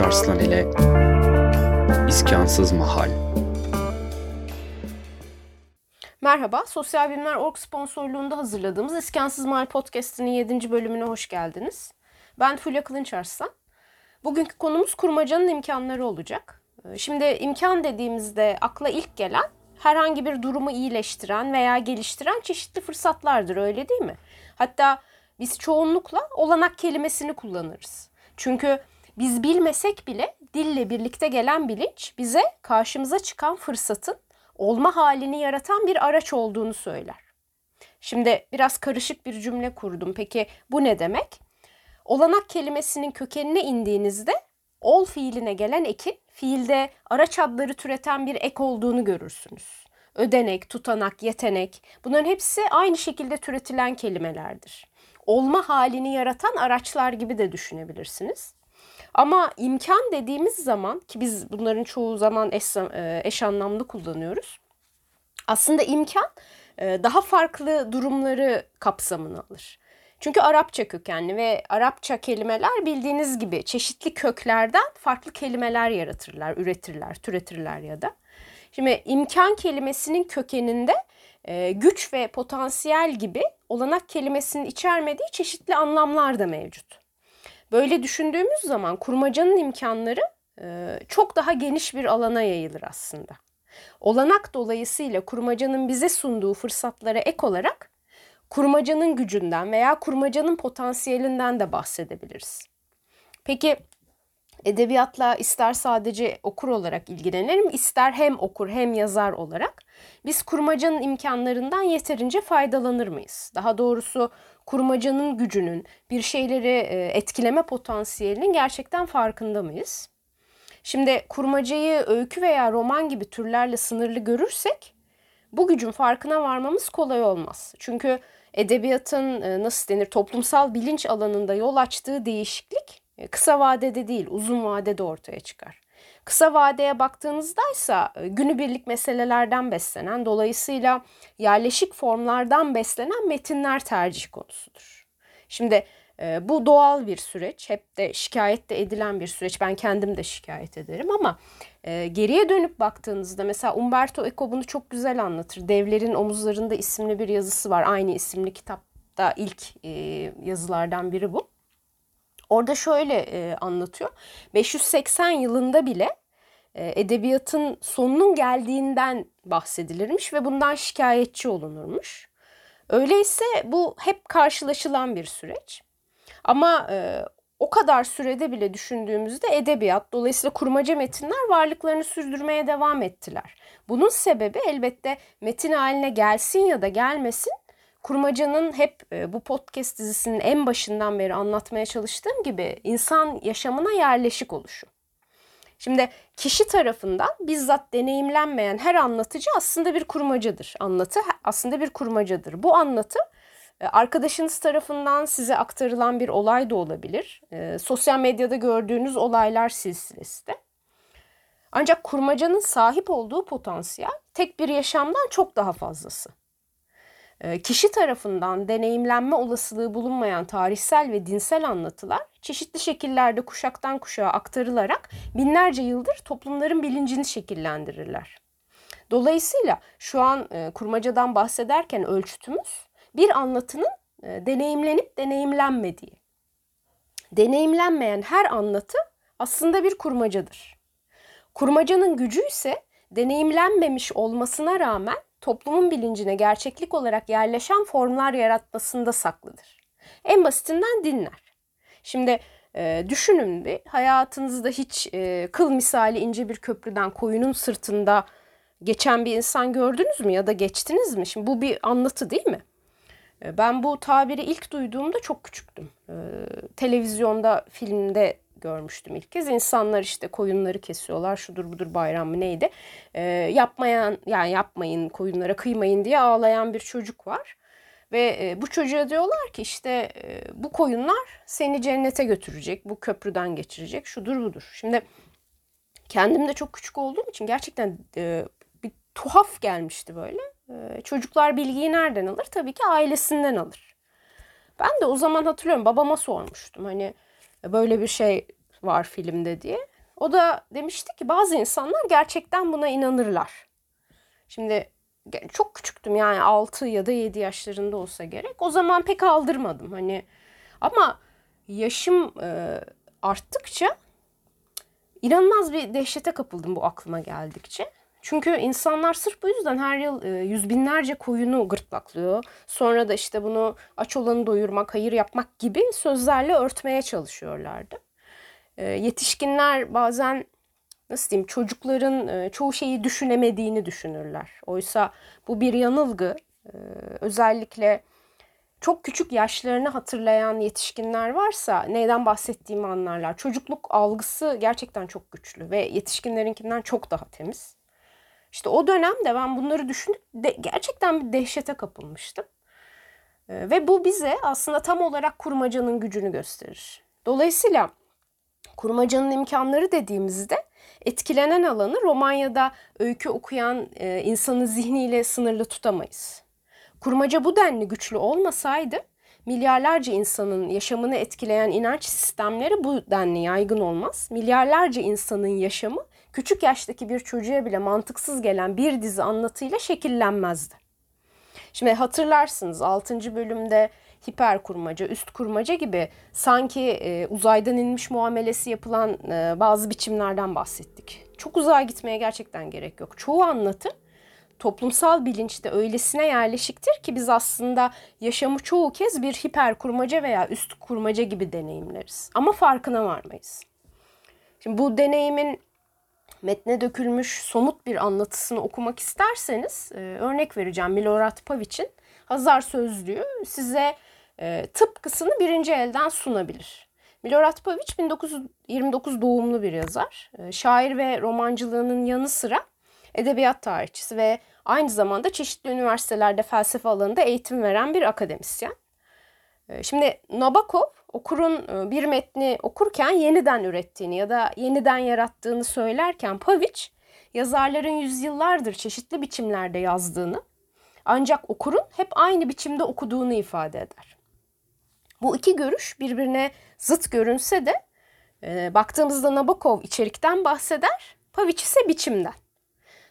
Arslan ile İskansız Mahal Merhaba, Sosyal Bilimler Org sponsorluğunda hazırladığımız İskansız Mahal Podcast'inin 7. bölümüne hoş geldiniz. Ben Fulya Kılınç Arslan. Bugünkü konumuz kurmacanın imkanları olacak. Ee, şimdi imkan dediğimizde akla ilk gelen herhangi bir durumu iyileştiren veya geliştiren çeşitli fırsatlardır öyle değil mi? Hatta biz çoğunlukla olanak kelimesini kullanırız. Çünkü biz bilmesek bile dille birlikte gelen bilinç bize karşımıza çıkan fırsatın olma halini yaratan bir araç olduğunu söyler. Şimdi biraz karışık bir cümle kurdum. Peki bu ne demek? Olanak kelimesinin kökenine indiğinizde ol fiiline gelen ekin fiilde araç adları türeten bir ek olduğunu görürsünüz. Ödenek, tutanak, yetenek bunların hepsi aynı şekilde türetilen kelimelerdir. Olma halini yaratan araçlar gibi de düşünebilirsiniz. Ama imkan dediğimiz zaman ki biz bunların çoğu zaman eş, e, eş anlamlı kullanıyoruz. Aslında imkan e, daha farklı durumları kapsamını alır. Çünkü Arapça kökenli ve Arapça kelimeler bildiğiniz gibi çeşitli köklerden farklı kelimeler yaratırlar, üretirler, türetirler ya da. Şimdi imkan kelimesinin kökeninde e, güç ve potansiyel gibi olanak kelimesinin içermediği çeşitli anlamlar da mevcut. Böyle düşündüğümüz zaman kurmacanın imkanları e, çok daha geniş bir alana yayılır aslında. Olanak dolayısıyla kurmacanın bize sunduğu fırsatlara ek olarak kurmacanın gücünden veya kurmacanın potansiyelinden de bahsedebiliriz. Peki edebiyatla ister sadece okur olarak ilgilenelim, ister hem okur hem yazar olarak biz kurmacanın imkanlarından yeterince faydalanır mıyız? Daha doğrusu kurmacanın gücünün, bir şeyleri e, etkileme potansiyelinin gerçekten farkında mıyız? Şimdi kurmacayı öykü veya roman gibi türlerle sınırlı görürsek bu gücün farkına varmamız kolay olmaz. Çünkü edebiyatın e, nasıl denir toplumsal bilinç alanında yol açtığı değişiklik e, kısa vadede değil uzun vadede ortaya çıkar. Kısa vadeye baktığınızdaysa e, günübirlik meselelerden beslenen, dolayısıyla yerleşik formlardan beslenen metinler tercih konusudur. Şimdi e, bu doğal bir süreç, hep de şikayet de edilen bir süreç. Ben kendim de şikayet ederim ama e, geriye dönüp baktığınızda mesela Umberto Eco bunu çok güzel anlatır. Devlerin Omuzlarında isimli bir yazısı var. Aynı isimli kitapta ilk yazılardan biri bu. Orada şöyle e, anlatıyor. 580 yılında bile e, edebiyatın sonunun geldiğinden bahsedilirmiş ve bundan şikayetçi olunurmuş. Öyleyse bu hep karşılaşılan bir süreç. Ama e, o kadar sürede bile düşündüğümüzde edebiyat, dolayısıyla kurmaca metinler varlıklarını sürdürmeye devam ettiler. Bunun sebebi elbette metin haline gelsin ya da gelmesin Kurmaca'nın hep e, bu podcast dizisinin en başından beri anlatmaya çalıştığım gibi insan yaşamına yerleşik oluşu. Şimdi kişi tarafından bizzat deneyimlenmeyen her anlatıcı aslında bir kurmacadır. Anlatı aslında bir kurmacadır. Bu anlatı e, arkadaşınız tarafından size aktarılan bir olay da olabilir. E, sosyal medyada gördüğünüz olaylar silsilesi de. Ancak kurmacanın sahip olduğu potansiyel tek bir yaşamdan çok daha fazlası. Ee, kişi tarafından deneyimlenme olasılığı bulunmayan tarihsel ve dinsel anlatılar çeşitli şekillerde kuşaktan kuşağa aktarılarak binlerce yıldır toplumların bilincini şekillendirirler. Dolayısıyla şu an e, kurmacadan bahsederken ölçütümüz bir anlatının e, deneyimlenip deneyimlenmediği. Deneyimlenmeyen her anlatı aslında bir kurmacadır. Kurmacanın gücü ise deneyimlenmemiş olmasına rağmen toplumun bilincine gerçeklik olarak yerleşen formlar yaratmasında saklıdır. En basitinden dinler. Şimdi e, düşünün bir hayatınızda hiç e, kıl misali ince bir köprüden koyunun sırtında geçen bir insan gördünüz mü ya da geçtiniz mi? Şimdi bu bir anlatı değil mi? E, ben bu tabiri ilk duyduğumda çok küçüktüm. E, televizyonda, filmde görmüştüm ilk kez. İnsanlar işte koyunları kesiyorlar. Şudur budur bayram mı neydi. E, yapmayan yani yapmayın koyunlara kıymayın diye ağlayan bir çocuk var. Ve e, bu çocuğa diyorlar ki işte e, bu koyunlar seni cennete götürecek. Bu köprüden geçirecek. Şudur budur. Şimdi kendim de çok küçük olduğum için gerçekten e, bir tuhaf gelmişti böyle. E, çocuklar bilgiyi nereden alır? Tabii ki ailesinden alır. Ben de o zaman hatırlıyorum babama sormuştum. Hani böyle bir şey var filmde diye. O da demişti ki bazı insanlar gerçekten buna inanırlar. Şimdi çok küçüktüm yani 6 ya da 7 yaşlarında olsa gerek. O zaman pek aldırmadım hani. Ama yaşım e, arttıkça inanılmaz bir dehşete kapıldım bu aklıma geldikçe. Çünkü insanlar sırf bu yüzden her yıl e, yüz binlerce koyunu gırtlaklıyor. Sonra da işte bunu aç olanı doyurmak, hayır yapmak gibi sözlerle örtmeye çalışıyorlardı. E, yetişkinler bazen nasıl diyeyim çocukların e, çoğu şeyi düşünemediğini düşünürler. Oysa bu bir yanılgı. Özellikle çok küçük yaşlarını hatırlayan yetişkinler varsa neyden bahsettiğimi anlarlar. Çocukluk algısı gerçekten çok güçlü ve yetişkinlerinkinden çok daha temiz. İşte o dönemde ben bunları düşünüp de, gerçekten bir dehşete kapılmıştım. E, ve bu bize aslında tam olarak kurmacanın gücünü gösterir. Dolayısıyla kurmacanın imkanları dediğimizde etkilenen alanı Romanya'da öykü okuyan e, insanın zihniyle sınırlı tutamayız. Kurmaca bu denli güçlü olmasaydı milyarlarca insanın yaşamını etkileyen inanç sistemleri bu denli yaygın olmaz. Milyarlarca insanın yaşamı küçük yaştaki bir çocuğa bile mantıksız gelen bir dizi anlatıyla şekillenmezdi. Şimdi hatırlarsınız 6. bölümde hiper kurmaca, üst kurmaca gibi sanki e, uzaydan inmiş muamelesi yapılan e, bazı biçimlerden bahsettik. Çok uzağa gitmeye gerçekten gerek yok. Çoğu anlatı toplumsal bilinçte öylesine yerleşiktir ki biz aslında yaşamı çoğu kez bir hiper kurmaca veya üst kurmaca gibi deneyimleriz. Ama farkına varmayız. Şimdi bu deneyimin metne dökülmüş somut bir anlatısını okumak isterseniz e, örnek vereceğim Milorad Pavic'in Hazar Sözlüğü size e, tıpkısını birinci elden sunabilir. Milorad Pavic 1929 doğumlu bir yazar. E, şair ve romancılığının yanı sıra edebiyat tarihçisi ve aynı zamanda çeşitli üniversitelerde felsefe alanında eğitim veren bir akademisyen. E, şimdi Nabokov okurun e, bir metni okurken yeniden ürettiğini ya da yeniden yarattığını söylerken Pavic yazarların yüzyıllardır çeşitli biçimlerde yazdığını ancak okurun hep aynı biçimde okuduğunu ifade eder. Bu iki görüş birbirine zıt görünse de e, baktığımızda Nabokov içerikten bahseder, Pavic ise biçimden.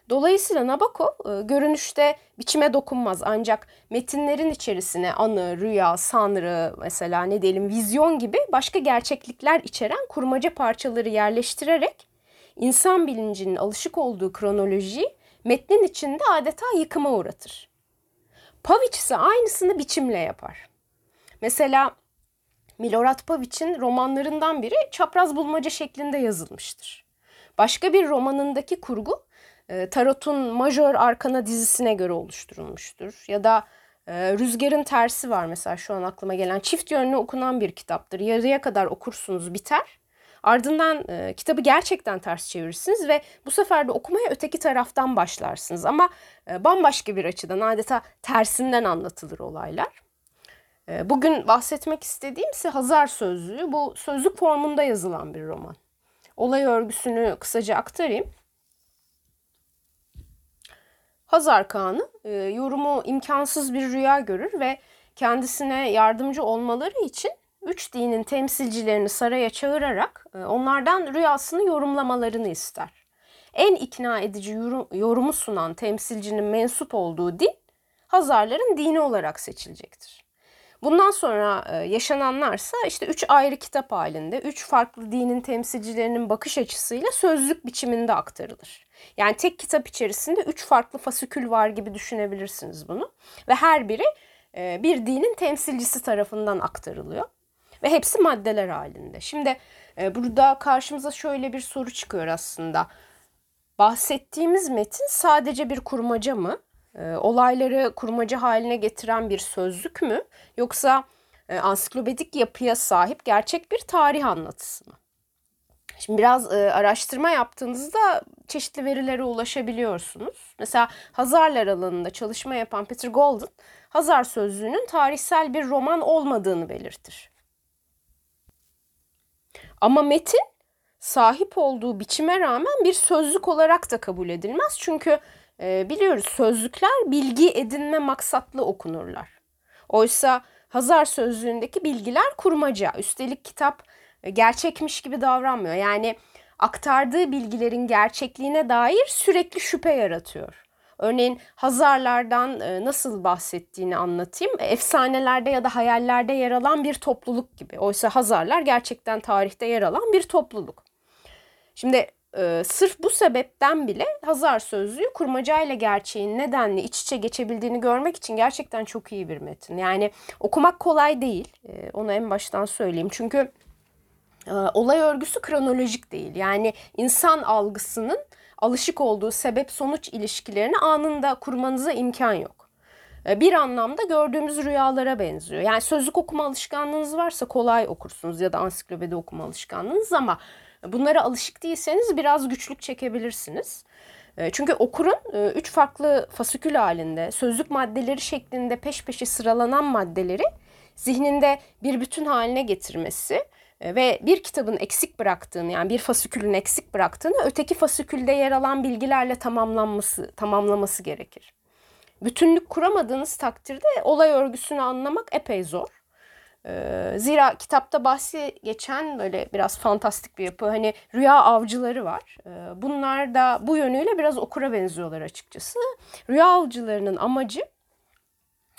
Dolayısıyla Nabokov e, görünüşte biçime dokunmaz ancak metinlerin içerisine anı, rüya, sanrı mesela ne diyelim vizyon gibi başka gerçeklikler içeren kurmaca parçaları yerleştirerek insan bilincinin alışık olduğu kronolojiyi metnin içinde adeta yıkıma uğratır. Pavic ise aynısını biçimle yapar. Mesela Milorad Pavic'in romanlarından biri çapraz bulmaca şeklinde yazılmıştır. Başka bir romanındaki kurgu Tarot'un Majör Arkana dizisine göre oluşturulmuştur. Ya da e, Rüzgarın Tersi var mesela şu an aklıma gelen. Çift yönlü okunan bir kitaptır. Yarıya kadar okursunuz biter. Ardından e, kitabı gerçekten ters çevirirsiniz ve bu sefer de okumaya öteki taraftan başlarsınız. Ama e, bambaşka bir açıdan adeta tersinden anlatılır olaylar. E, bugün bahsetmek istediğim ise Hazar Sözlüğü. Bu sözlük formunda yazılan bir roman. Olay örgüsünü kısaca aktarayım. Hazar Kağan'ı e, yorumu imkansız bir rüya görür ve kendisine yardımcı olmaları için üç dinin temsilcilerini saraya çağırarak e, onlardan rüyasını yorumlamalarını ister. En ikna edici yorum, yorumu sunan temsilcinin mensup olduğu din Hazarların dini olarak seçilecektir. Bundan sonra e, yaşananlarsa işte üç ayrı kitap halinde, üç farklı dinin temsilcilerinin bakış açısıyla sözlük biçiminde aktarılır. Yani tek kitap içerisinde üç farklı fasikül var gibi düşünebilirsiniz bunu. Ve her biri e, bir dinin temsilcisi tarafından aktarılıyor. Ve hepsi maddeler halinde. Şimdi e, burada karşımıza şöyle bir soru çıkıyor aslında. Bahsettiğimiz metin sadece bir kurmaca mı? E, olayları kurmaca haline getiren bir sözlük mü? Yoksa e, ansiklopedik yapıya sahip gerçek bir tarih anlatısı mı? Şimdi biraz e, araştırma yaptığınızda çeşitli verilere ulaşabiliyorsunuz. Mesela Hazarlar alanında çalışma yapan Peter Golden, Hazar sözlüğünün tarihsel bir roman olmadığını belirtir. Ama metin sahip olduğu biçime rağmen bir sözlük olarak da kabul edilmez. Çünkü e, biliyoruz sözlükler bilgi edinme maksatlı okunurlar. Oysa Hazar sözlüğündeki bilgiler kurmaca. Üstelik kitap gerçekmiş gibi davranmıyor. Yani aktardığı bilgilerin gerçekliğine dair sürekli şüphe yaratıyor. Örneğin Hazarlardan e, nasıl bahsettiğini anlatayım. Efsanelerde ya da hayallerde yer alan bir topluluk gibi. Oysa Hazarlar gerçekten tarihte yer alan bir topluluk. Şimdi e, sırf bu sebepten bile Hazar sözlüğü kurmaca ile gerçeğin nedenli iç içe geçebildiğini görmek için gerçekten çok iyi bir metin. Yani okumak kolay değil. E, onu en baştan söyleyeyim. Çünkü e, olay örgüsü kronolojik değil. Yani insan algısının alışık olduğu sebep sonuç ilişkilerini anında kurmanıza imkan yok. E, bir anlamda gördüğümüz rüyalara benziyor. Yani sözlük okuma alışkanlığınız varsa kolay okursunuz ya da ansiklopedi okuma alışkanlığınız ama bunlara alışık değilseniz biraz güçlük çekebilirsiniz. E, çünkü okurun e, üç farklı fasikül halinde sözlük maddeleri şeklinde peş peşe sıralanan maddeleri zihninde bir bütün haline getirmesi e, ve bir kitabın eksik bıraktığını yani bir fasikülün eksik bıraktığını öteki fasikülde yer alan bilgilerle tamamlanması tamamlaması gerekir. Bütünlük kuramadığınız takdirde olay örgüsünü anlamak epey zor. Ee, zira kitapta bahsi geçen böyle biraz fantastik bir yapı hani rüya avcıları var. Ee, bunlar da bu yönüyle biraz okura benziyorlar açıkçası. Rüya avcılarının amacı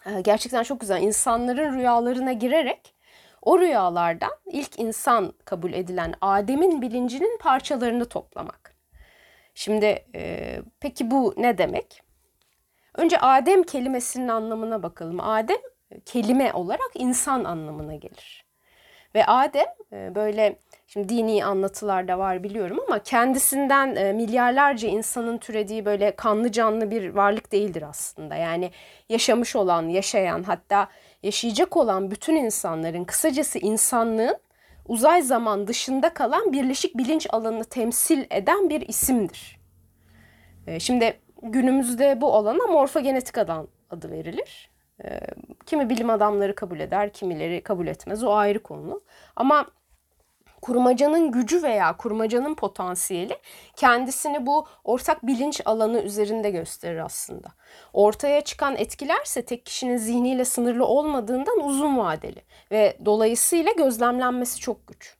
e, gerçekten çok güzel insanların rüyalarına girerek o rüyalardan ilk insan kabul edilen Adem'in bilincinin parçalarını toplamak. Şimdi e, peki bu ne demek? Önce Adem kelimesinin anlamına bakalım. Adem kelime olarak insan anlamına gelir. Ve Adem e, böyle şimdi dini anlatılarda var biliyorum ama kendisinden e, milyarlarca insanın türediği böyle kanlı canlı bir varlık değildir aslında. Yani yaşamış olan, yaşayan hatta yaşayacak olan bütün insanların kısacası insanlığın uzay zaman dışında kalan birleşik bilinç alanını temsil eden bir isimdir. E, şimdi günümüzde bu alana morfogenetik alan adı verilir. Kimi bilim adamları kabul eder, kimileri kabul etmez. O ayrı konu. Ama kurmacanın gücü veya kurmacanın potansiyeli kendisini bu ortak bilinç alanı üzerinde gösterir aslında. Ortaya çıkan etkilerse tek kişinin zihniyle sınırlı olmadığından uzun vadeli ve dolayısıyla gözlemlenmesi çok güç.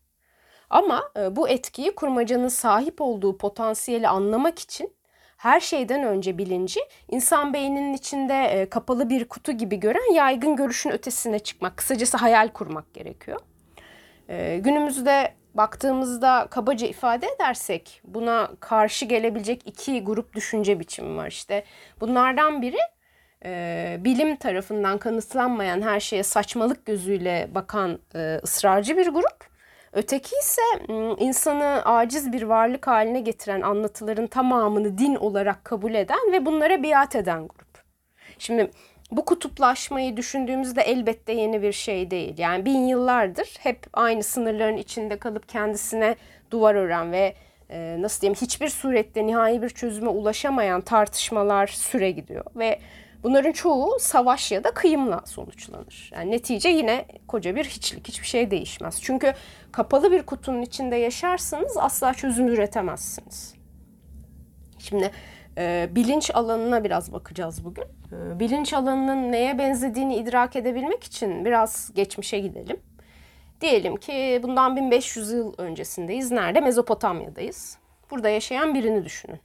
Ama e, bu etkiyi kurmacanın sahip olduğu potansiyeli anlamak için her şeyden önce bilinci insan beyninin içinde e, kapalı bir kutu gibi gören yaygın görüşün ötesine çıkmak, kısacası hayal kurmak gerekiyor. E, günümüzde baktığımızda kabaca ifade edersek buna karşı gelebilecek iki grup düşünce biçimi var. İşte bunlardan biri e, bilim tarafından kanıtlanmayan her şeye saçmalık gözüyle bakan ısrarcı bir grup. Öteki ise insanı aciz bir varlık haline getiren anlatıların tamamını din olarak kabul eden ve bunlara biat eden grup. Şimdi bu kutuplaşmayı düşündüğümüzde elbette yeni bir şey değil. Yani bin yıllardır hep aynı sınırların içinde kalıp kendisine duvar ören ve e, nasıl diyeyim hiçbir surette nihai bir çözüme ulaşamayan tartışmalar süre gidiyor ve bunların çoğu savaş ya da kıyımla sonuçlanır. Yani netice yine koca bir hiçlik, hiçbir şey değişmez. Çünkü kapalı bir kutunun içinde yaşarsanız asla çözüm üretemezsiniz. Şimdi e, bilinç alanına biraz bakacağız bugün. E, bilinç alanının neye benzediğini idrak edebilmek için biraz geçmişe gidelim. Diyelim ki bundan 1500 yıl öncesindeyiz. Nerede? Mezopotamya'dayız. Burada yaşayan birini düşünün.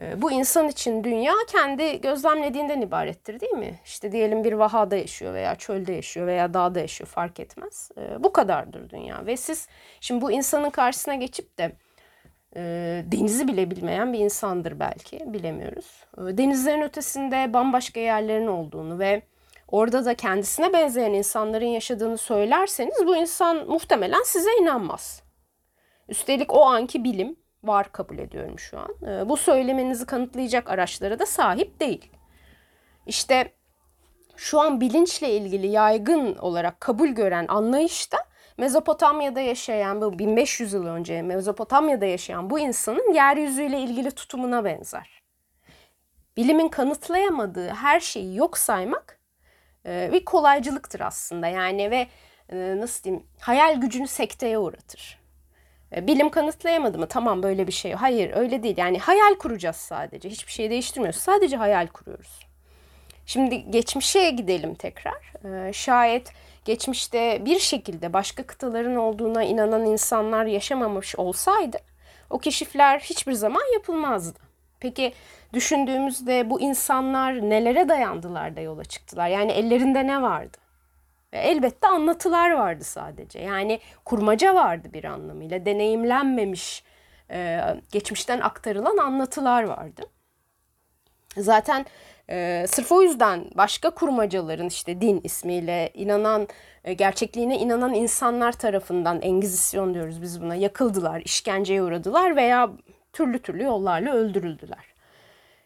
E, bu insan için dünya kendi gözlemlediğinden ibarettir değil mi? İşte diyelim bir vahada yaşıyor veya çölde yaşıyor veya dağda yaşıyor fark etmez. E, bu kadardır dünya ve siz şimdi bu insanın karşısına geçip de e, denizi bile bilmeyen bir insandır belki bilemiyoruz. E, denizlerin ötesinde bambaşka yerlerin olduğunu ve orada da kendisine benzeyen insanların yaşadığını söylerseniz bu insan muhtemelen size inanmaz. Üstelik o anki bilim var kabul ediyorum şu an. E, bu söylemenizi kanıtlayacak araçlara da sahip değil. İşte şu an bilinçle ilgili yaygın olarak kabul gören anlayışta Mezopotamya'da yaşayan bu 1500 yıl önce Mezopotamya'da yaşayan bu insanın yeryüzüyle ilgili tutumuna benzer. Bilimin kanıtlayamadığı her şeyi yok saymak e, bir kolaycılıktır aslında yani ve e, nasıl diyeyim hayal gücünü sekteye uğratır. E, bilim kanıtlayamadı mı? Tamam böyle bir şey. Hayır öyle değil. Yani hayal kuracağız sadece. Hiçbir şey değiştirmiyoruz. Sadece hayal kuruyoruz. Şimdi geçmişe gidelim tekrar. Şayet geçmişte bir şekilde başka kıtaların olduğuna inanan insanlar yaşamamış olsaydı o keşifler hiçbir zaman yapılmazdı. Peki düşündüğümüzde bu insanlar nelere dayandılar da yola çıktılar? Yani ellerinde ne vardı? Ve elbette anlatılar vardı sadece. Yani kurmaca vardı bir anlamıyla. Deneyimlenmemiş, e, geçmişten aktarılan anlatılar vardı. Zaten e, sırf o yüzden başka kurmacaların işte din ismiyle inanan, e, gerçekliğine inanan insanlar tarafından Engizisyon diyoruz biz buna yakıldılar, işkenceye uğradılar veya türlü türlü yollarla öldürüldüler.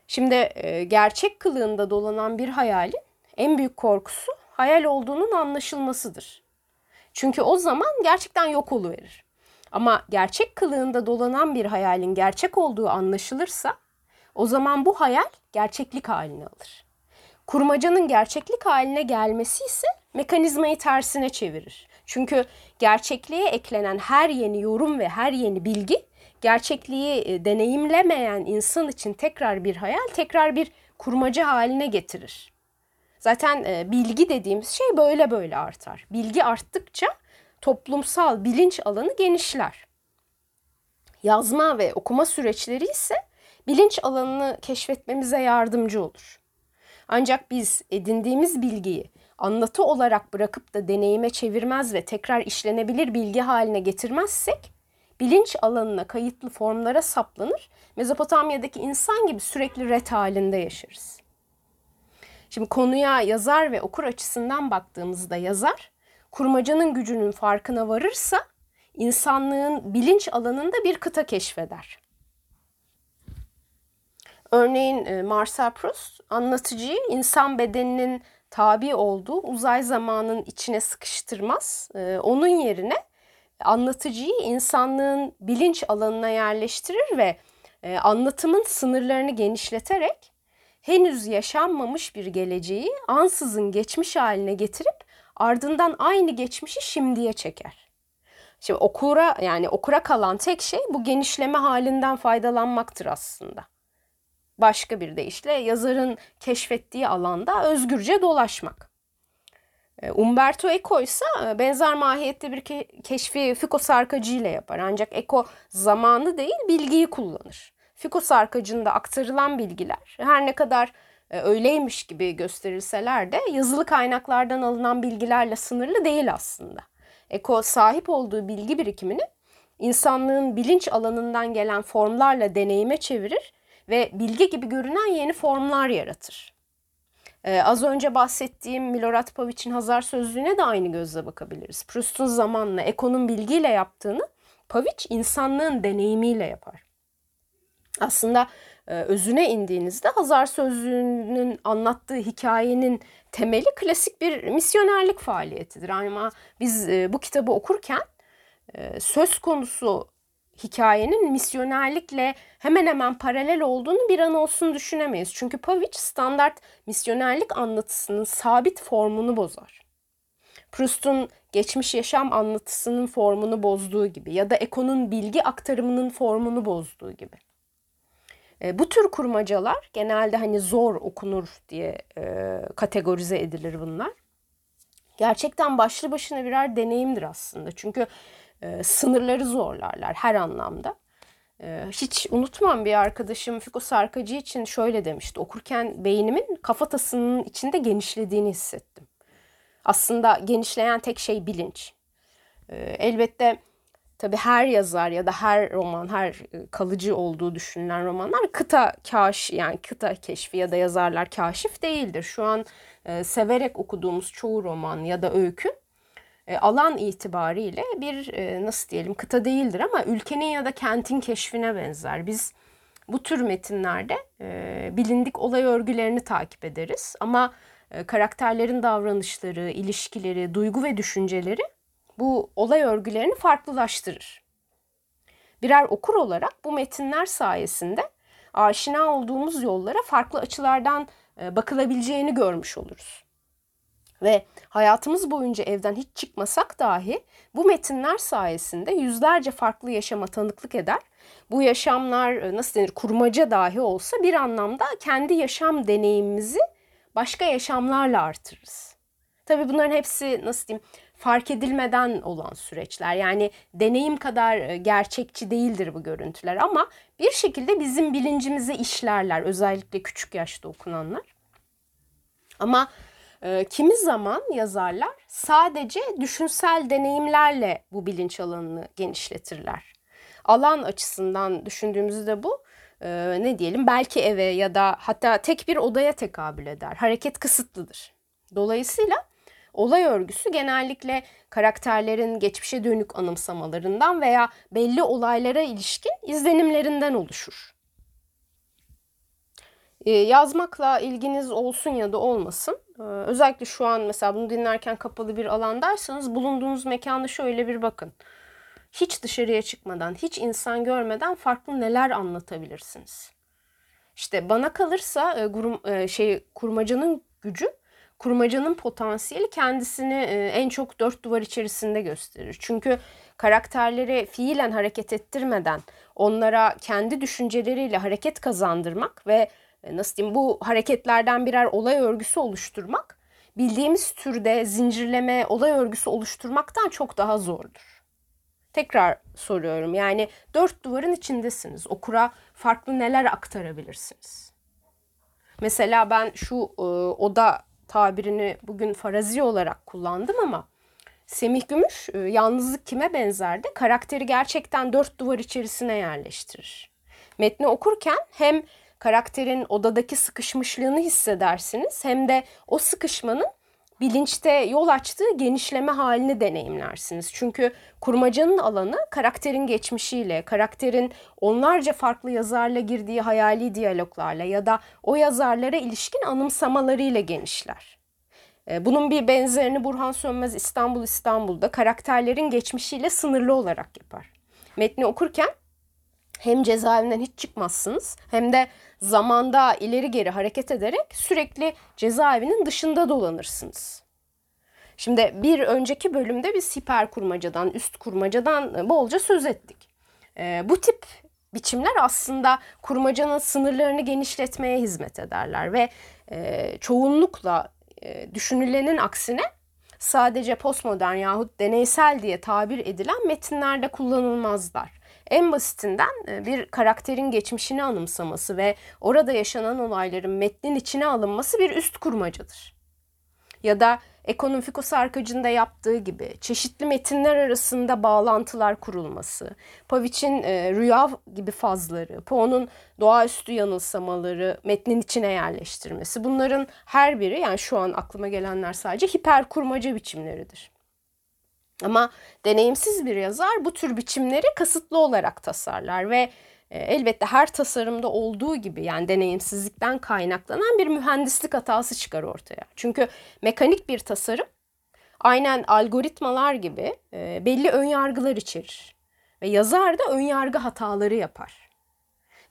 Şimdi e, gerçek kılığında dolanan bir hayalin en büyük korkusu hayal olduğunun anlaşılmasıdır. Çünkü o zaman gerçekten yok oluverir. Ama gerçek kılığında dolanan bir hayalin gerçek olduğu anlaşılırsa o zaman bu hayal gerçeklik halini alır. Kurmacanın gerçeklik haline gelmesi ise mekanizmayı tersine çevirir. Çünkü gerçekliğe eklenen her yeni yorum ve her yeni bilgi gerçekliği e, deneyimlemeyen insan için tekrar bir hayal, tekrar bir kurmaca haline getirir. Zaten e, bilgi dediğimiz şey böyle böyle artar. Bilgi arttıkça toplumsal bilinç alanı genişler. Yazma ve okuma süreçleri ise bilinç alanını keşfetmemize yardımcı olur. Ancak biz edindiğimiz bilgiyi anlatı olarak bırakıp da deneyime çevirmez ve tekrar işlenebilir bilgi haline getirmezsek bilinç alanına kayıtlı formlara saplanır, Mezopotamya'daki insan gibi sürekli ret halinde yaşarız. Şimdi konuya yazar ve okur açısından baktığımızda yazar, kurmacanın gücünün farkına varırsa insanlığın bilinç alanında bir kıta keşfeder. Örneğin e, Marcel Proust anlatıcıyı insan bedeninin tabi olduğu uzay zamanın içine sıkıştırmaz. E, onun yerine anlatıcıyı insanlığın bilinç alanına yerleştirir ve e, anlatımın sınırlarını genişleterek henüz yaşanmamış bir geleceği ansızın geçmiş haline getirip ardından aynı geçmişi şimdiye çeker. Şimdi okura yani okura kalan tek şey bu genişleme halinden faydalanmaktır aslında. Başka bir deyişle yazarın keşfettiği alanda özgürce dolaşmak. E, Umberto Eco ise e, benzer mahiyette bir ke- keşfi Foucault sarkacı ile yapar. Ancak Eco zamanı değil bilgiyi kullanır. Foucault sarkacında aktarılan bilgiler her ne kadar e, öyleymiş gibi gösterilseler de yazılı kaynaklardan alınan bilgilerle sınırlı değil aslında. Eko sahip olduğu bilgi birikimini insanlığın bilinç alanından gelen formlarla deneyime çevirir ve bilgi gibi görünen yeni formlar yaratır. Ee, az önce bahsettiğim Milorad Pavic'in Hazar Sözlüğü'ne de aynı gözle bakabiliriz. Proust'un zamanla Eko'nun bilgiyle yaptığını Pavic insanlığın deneyimiyle yapar. Aslında e, özüne indiğinizde Hazar Sözlüğü'nün anlattığı hikayenin temeli klasik bir misyonerlik faaliyetidir. Ama biz e, bu kitabı okurken e, söz konusu hikayenin misyonerlikle hemen hemen paralel olduğunu bir an olsun düşünemeyiz. Çünkü Pavic standart misyonerlik anlatısının sabit formunu bozar. Proust'un geçmiş yaşam anlatısının formunu bozduğu gibi ya da Eko'nun bilgi aktarımının formunu bozduğu gibi. E, bu tür kurmacalar genelde hani zor okunur diye e, kategorize edilir bunlar. Gerçekten başlı başına birer deneyimdir aslında. Çünkü e, sınırları zorlarlar her anlamda. E, hiç unutmam bir arkadaşım Fiko Sarkacı için şöyle demişti. Okurken beynimin kafatasının içinde genişlediğini hissettim. Aslında genişleyen tek şey bilinç. E, elbette Tabii her yazar ya da her roman, her e, kalıcı olduğu düşünülen romanlar kıta kaş yani kıta keşfi ya da yazarlar kaşif değildir. Şu an e, severek okuduğumuz çoğu roman ya da öykü e, alan itibariyle bir e, nasıl diyelim kıta değildir ama ülkenin ya da kentin keşfine benzer. Biz bu tür metinlerde e, bilindik olay örgülerini takip ederiz ama e, karakterlerin davranışları, ilişkileri, duygu ve düşünceleri bu olay örgülerini farklılaştırır. Birer okur olarak bu metinler sayesinde aşina olduğumuz yollara farklı açılardan e, bakılabileceğini görmüş oluruz. Ve hayatımız boyunca evden hiç çıkmasak dahi bu metinler sayesinde yüzlerce farklı yaşama tanıklık eder. Bu yaşamlar e, nasıl denir kurmaca dahi olsa bir anlamda kendi yaşam deneyimimizi başka yaşamlarla artırırız. Tabii bunların hepsi nasıl diyeyim fark edilmeden olan süreçler. Yani deneyim kadar e, gerçekçi değildir bu görüntüler ama bir şekilde bizim bilincimize işlerler. Özellikle küçük yaşta okunanlar. Ama e, kimi zaman yazarlar sadece düşünsel deneyimlerle bu bilinç alanını genişletirler. Alan açısından düşündüğümüzde bu e, ne diyelim belki eve ya da hatta tek bir odaya tekabül eder. Hareket kısıtlıdır. Dolayısıyla olay örgüsü genellikle karakterlerin geçmişe dönük anımsamalarından veya belli olaylara ilişkin izlenimlerinden oluşur. Ee, yazmakla ilginiz olsun ya da olmasın. Ee, özellikle şu an mesela bunu dinlerken kapalı bir alandaysanız bulunduğunuz mekanda şöyle bir bakın. Hiç dışarıya çıkmadan, hiç insan görmeden farklı neler anlatabilirsiniz. İşte bana kalırsa e, e, şey kurmacanın gücü kurmacanın potansiyeli kendisini e, en çok dört duvar içerisinde gösterir. Çünkü karakterleri fiilen hareket ettirmeden onlara kendi düşünceleriyle hareket kazandırmak ve e, nasıl diyeyim bu hareketlerden birer olay örgüsü oluşturmak bildiğimiz türde zincirleme olay örgüsü oluşturmaktan çok daha zordur. Tekrar soruyorum yani dört duvarın içindesiniz. Okura farklı neler aktarabilirsiniz? Mesela ben şu e, oda tabirini bugün farazi olarak kullandım ama Semih Gümüş e, yalnızlık kime benzerdi? Karakteri gerçekten dört duvar içerisine yerleştirir. Metni okurken hem karakterin odadaki sıkışmışlığını hissedersiniz hem de o sıkışmanın bilinçte yol açtığı genişleme halini deneyimlersiniz. Çünkü kurmacanın alanı karakterin geçmişiyle, karakterin onlarca farklı yazarla girdiği hayali diyaloglarla ya da o yazarlara ilişkin anımsamalarıyla genişler. E, bunun bir benzerini Burhan Sönmez İstanbul İstanbul'da karakterlerin geçmişiyle sınırlı olarak yapar. Metni okurken hem cezaevinden hiç çıkmazsınız hem de zamanda ileri geri hareket ederek sürekli cezaevinin dışında dolanırsınız. Şimdi bir önceki bölümde biz hiper kurmacadan, üst kurmacadan bolca söz ettik. E, bu tip biçimler aslında kurmacanın sınırlarını genişletmeye hizmet ederler ve e, çoğunlukla e, düşünülenin aksine sadece postmodern yahut deneysel diye tabir edilen metinlerde kullanılmazlar. En basitinden e, bir karakterin geçmişini anımsaması ve orada yaşanan olayların metnin içine alınması bir üst kurmacadır. Ya da Ekonom Sarkacı'nda yaptığı gibi çeşitli metinler arasında bağlantılar kurulması, Pavich'in e, rüya gibi fazları, Poe'nun doğaüstü yanılsamaları metnin içine yerleştirmesi. Bunların her biri yani şu an aklıma gelenler sadece hiper kurmaca biçimleridir. Ama deneyimsiz bir yazar bu tür biçimleri kasıtlı olarak tasarlar ve e, elbette her tasarımda olduğu gibi yani deneyimsizlikten kaynaklanan bir mühendislik hatası çıkar ortaya. Çünkü mekanik bir tasarım aynen algoritmalar gibi e, belli önyargılar içerir. Ve yazar da önyargı hataları yapar.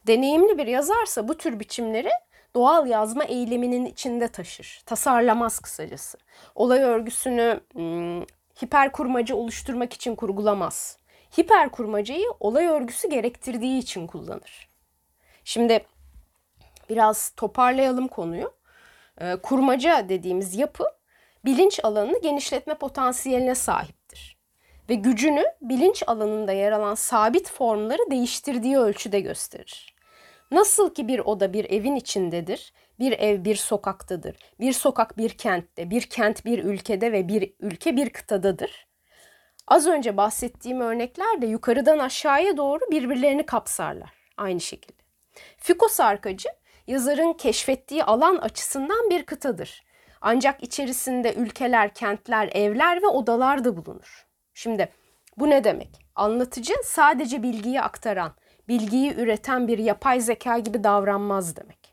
Deneyimli bir yazarsa bu tür biçimleri doğal yazma eyleminin içinde taşır. Tasarlamaz kısacası. Olay örgüsünü hmm, hiper kurmacı oluşturmak için kurgulamaz. Hiper kurmacayı olay örgüsü gerektirdiği için kullanır. Şimdi biraz toparlayalım konuyu. Ee, kurmaca dediğimiz yapı bilinç alanını genişletme potansiyeline sahiptir. Ve gücünü bilinç alanında yer alan sabit formları değiştirdiği ölçüde gösterir. Nasıl ki bir oda bir evin içindedir, bir ev bir sokaktadır, bir sokak bir kentte, bir kent bir ülkede ve bir ülke bir kıtadadır. Az önce bahsettiğim örnekler de yukarıdan aşağıya doğru birbirlerini kapsarlar aynı şekilde. Foucault sarkacı yazarın keşfettiği alan açısından bir kıtadır. Ancak içerisinde ülkeler, kentler, evler ve odalar da bulunur. Şimdi bu ne demek? Anlatıcı sadece bilgiyi aktaran, bilgiyi üreten bir yapay zeka gibi davranmaz demek.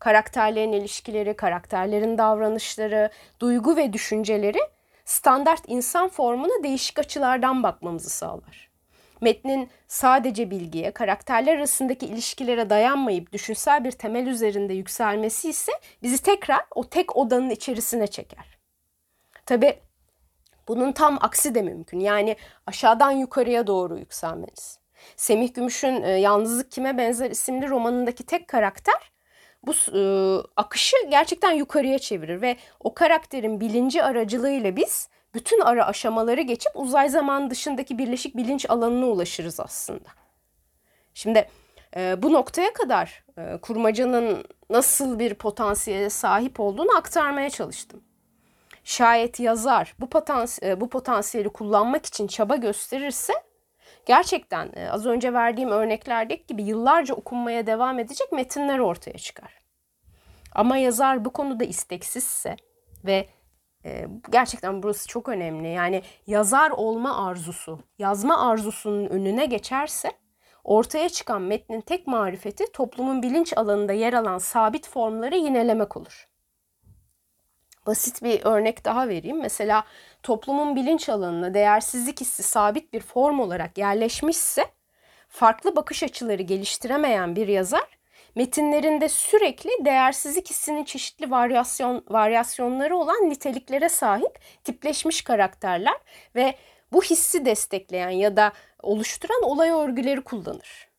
Karakterlerin ilişkileri, karakterlerin davranışları, duygu ve düşünceleri standart insan formuna değişik açılardan bakmamızı sağlar. Metnin sadece bilgiye, karakterler arasındaki ilişkilere dayanmayıp düşünsel bir temel üzerinde yükselmesi ise bizi tekrar o tek odanın içerisine çeker. Tabi bunun tam aksi de mümkün. Yani aşağıdan yukarıya doğru yükselmeniz. Semih Gümüş'ün e, Yalnızlık Kime Benzer isimli romanındaki tek karakter bu e, akışı gerçekten yukarıya çevirir ve o karakterin bilinci aracılığıyla biz bütün ara aşamaları geçip uzay zaman dışındaki birleşik bilinç alanına ulaşırız aslında. Şimdi e, bu noktaya kadar e, kurmacanın nasıl bir potansiyele sahip olduğunu aktarmaya çalıştım. Şayet yazar bu, potans e, bu potansiyeli kullanmak için çaba gösterirse gerçekten e, az önce verdiğim örneklerdeki gibi yıllarca okunmaya devam edecek metinler ortaya çıkar. Ama yazar bu konuda isteksizse ve e, gerçekten burası çok önemli. Yani yazar olma arzusu, yazma arzusunun önüne geçerse ortaya çıkan metnin tek marifeti toplumun bilinç alanında yer alan sabit formları yinelemek olur. Basit bir örnek daha vereyim. Mesela toplumun bilinç alanına değersizlik hissi sabit bir form olarak yerleşmişse farklı bakış açıları geliştiremeyen bir yazar metinlerinde sürekli değersizlik hissinin çeşitli varyasyon varyasyonları olan niteliklere sahip tipleşmiş karakterler ve bu hissi destekleyen ya da oluşturan olay örgüleri kullanır.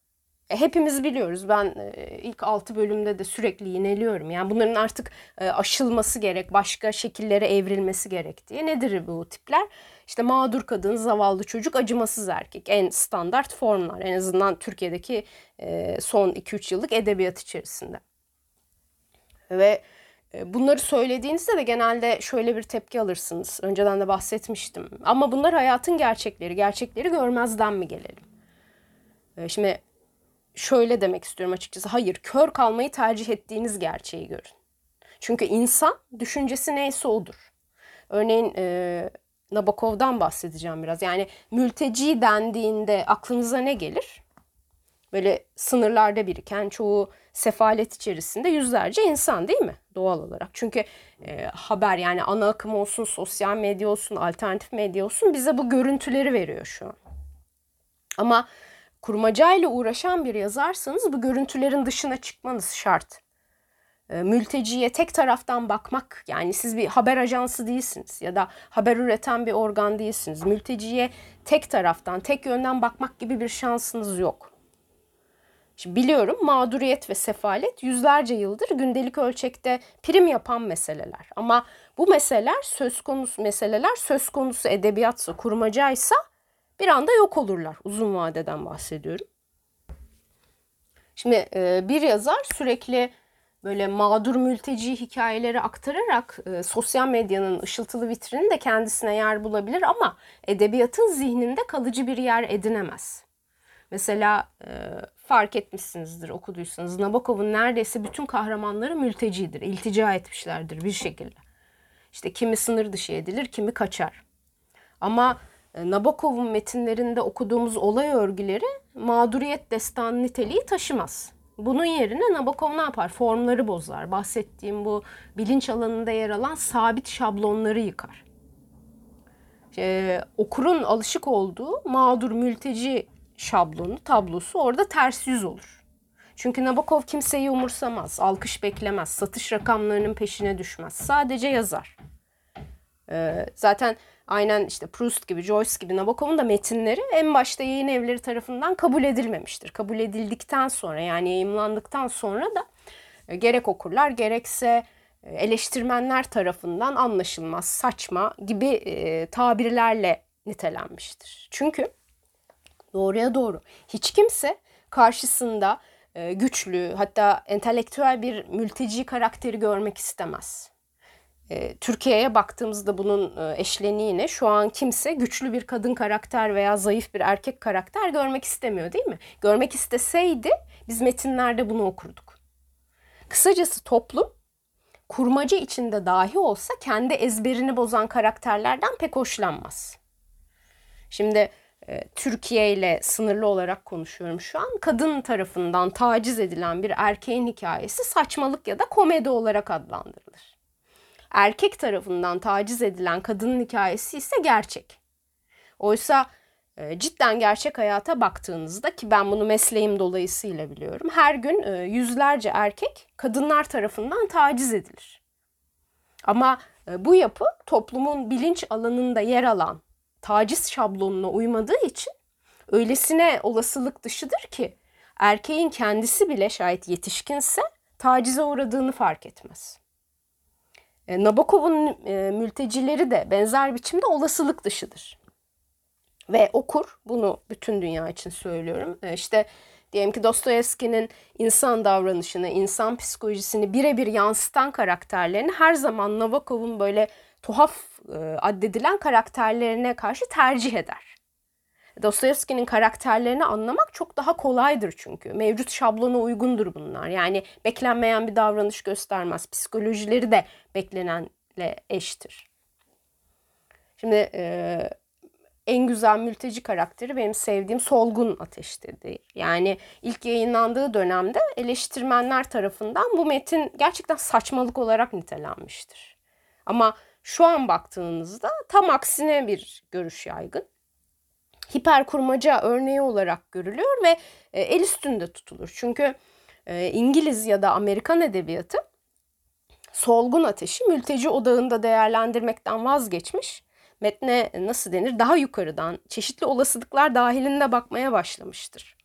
E, hepimiz biliyoruz. Ben e, ilk 6 bölümde de sürekli yineliyorum. Yani bunların artık e, aşılması gerek, başka şekillere evrilmesi gerek diye. Nedir bu tipler? İşte mağdur kadın, zavallı çocuk, acımasız erkek. En standart formlar. En azından Türkiye'deki son 2-3 yıllık edebiyat içerisinde. Ve Bunları söylediğinizde de genelde şöyle bir tepki alırsınız. Önceden de bahsetmiştim. Ama bunlar hayatın gerçekleri. Gerçekleri görmezden mi gelelim? Şimdi şöyle demek istiyorum açıkçası. Hayır, kör kalmayı tercih ettiğiniz gerçeği görün. Çünkü insan düşüncesi neyse odur. Örneğin e, Nabokov'dan bahsedeceğim biraz. Yani mülteci dendiğinde aklınıza ne gelir? Böyle sınırlarda biriken çoğu sefalet içerisinde yüzlerce insan değil mi? Doğal olarak. Çünkü e, haber yani ana akım olsun, sosyal medya olsun, alternatif medya olsun bize bu görüntüleri veriyor şu an. Ama kurmacayla uğraşan bir yazarsanız bu görüntülerin dışına çıkmanız şart. E, mülteciye tek taraftan bakmak yani siz bir haber ajansı değilsiniz ya da haber üreten bir organ değilsiniz. Mülteciye tek taraftan, tek yönden bakmak gibi bir şansınız yok. Şimdi biliyorum mağduriyet ve sefalet yüzlerce yıldır gündelik ölçekte prim yapan meseleler. Ama bu meseleler söz konusu meseleler söz konusu edebiyatsa, kurmacaysa bir anda yok olurlar. Uzun vadeden bahsediyorum. Şimdi e, bir yazar sürekli böyle mağdur mülteci hikayeleri aktararak e, sosyal medyanın ışıltılı vitrininde kendisine yer bulabilir ama edebiyatın zihninde kalıcı bir yer edinemez. Mesela e, fark etmişsinizdir okuduysanız Nabokov'un neredeyse bütün kahramanları mültecidir, iltica etmişlerdir bir şekilde. İşte kimi sınır dışı edilir, kimi kaçar. Ama Nabokov'un metinlerinde okuduğumuz olay örgüleri mağduriyet destanı niteliği taşımaz. Bunun yerine Nabokov ne yapar? Formları bozar. Bahsettiğim bu bilinç alanında yer alan sabit şablonları yıkar. Ee, okurun alışık olduğu mağdur mülteci şablonu, tablosu orada ters yüz olur. Çünkü Nabokov kimseyi umursamaz, alkış beklemez, satış rakamlarının peşine düşmez. Sadece yazar. Ee, zaten aynen işte Proust gibi, Joyce gibi Nabokov'un da metinleri en başta yayın evleri tarafından kabul edilmemiştir. Kabul edildikten sonra yani yayımlandıktan sonra da e, gerek okurlar gerekse e, eleştirmenler tarafından anlaşılmaz, saçma gibi e, tabirlerle nitelenmiştir. Çünkü doğruya doğru hiç kimse karşısında e, güçlü hatta entelektüel bir mülteci karakteri görmek istemez. E, Türkiye'ye baktığımızda bunun e, eşleniği ne? Şu an kimse güçlü bir kadın karakter veya zayıf bir erkek karakter görmek istemiyor değil mi? Görmek isteseydi biz metinlerde bunu okurduk. Kısacası toplum kurmaca içinde dahi olsa kendi ezberini bozan karakterlerden pek hoşlanmaz. Şimdi e, Türkiye ile sınırlı olarak konuşuyorum şu an. Kadın tarafından taciz edilen bir erkeğin hikayesi saçmalık ya da komedi olarak adlandırılır erkek tarafından taciz edilen kadının hikayesi ise gerçek. Oysa e, cidden gerçek hayata baktığınızda ki ben bunu mesleğim dolayısıyla biliyorum. Her gün e, yüzlerce erkek kadınlar tarafından taciz edilir. Ama e, bu yapı toplumun bilinç alanında yer alan taciz şablonuna uymadığı için öylesine olasılık dışıdır ki erkeğin kendisi bile şayet yetişkinse tacize uğradığını fark etmez. E, Nabokov'un e, mültecileri de benzer biçimde olasılık dışıdır. Ve okur, bunu bütün dünya için söylüyorum. E, işte diyelim ki Dostoyevski'nin insan davranışını, insan psikolojisini birebir yansıtan karakterlerini her zaman Nabokov'un böyle tuhaf addedilen karakterlerine karşı tercih eder. Dostoyevski'nin karakterlerini anlamak çok daha kolaydır çünkü. Mevcut şablona uygundur bunlar. Yani beklenmeyen bir davranış göstermez. Psikolojileri de beklenenle eştir. Şimdi e, en güzel mülteci karakteri benim sevdiğim Solgun Ateş'tedir. Yani ilk yayınlandığı dönemde eleştirmenler tarafından bu metin gerçekten saçmalık olarak nitelenmiştir. Ama şu an baktığınızda tam aksine bir görüş yaygın hiper kurmaca örneği olarak görülüyor ve e, el üstünde tutulur. Çünkü e, İngiliz ya da Amerikan edebiyatı solgun ateşi mülteci odağında değerlendirmekten vazgeçmiş. Metne nasıl denir daha yukarıdan çeşitli olasılıklar dahilinde bakmaya başlamıştır.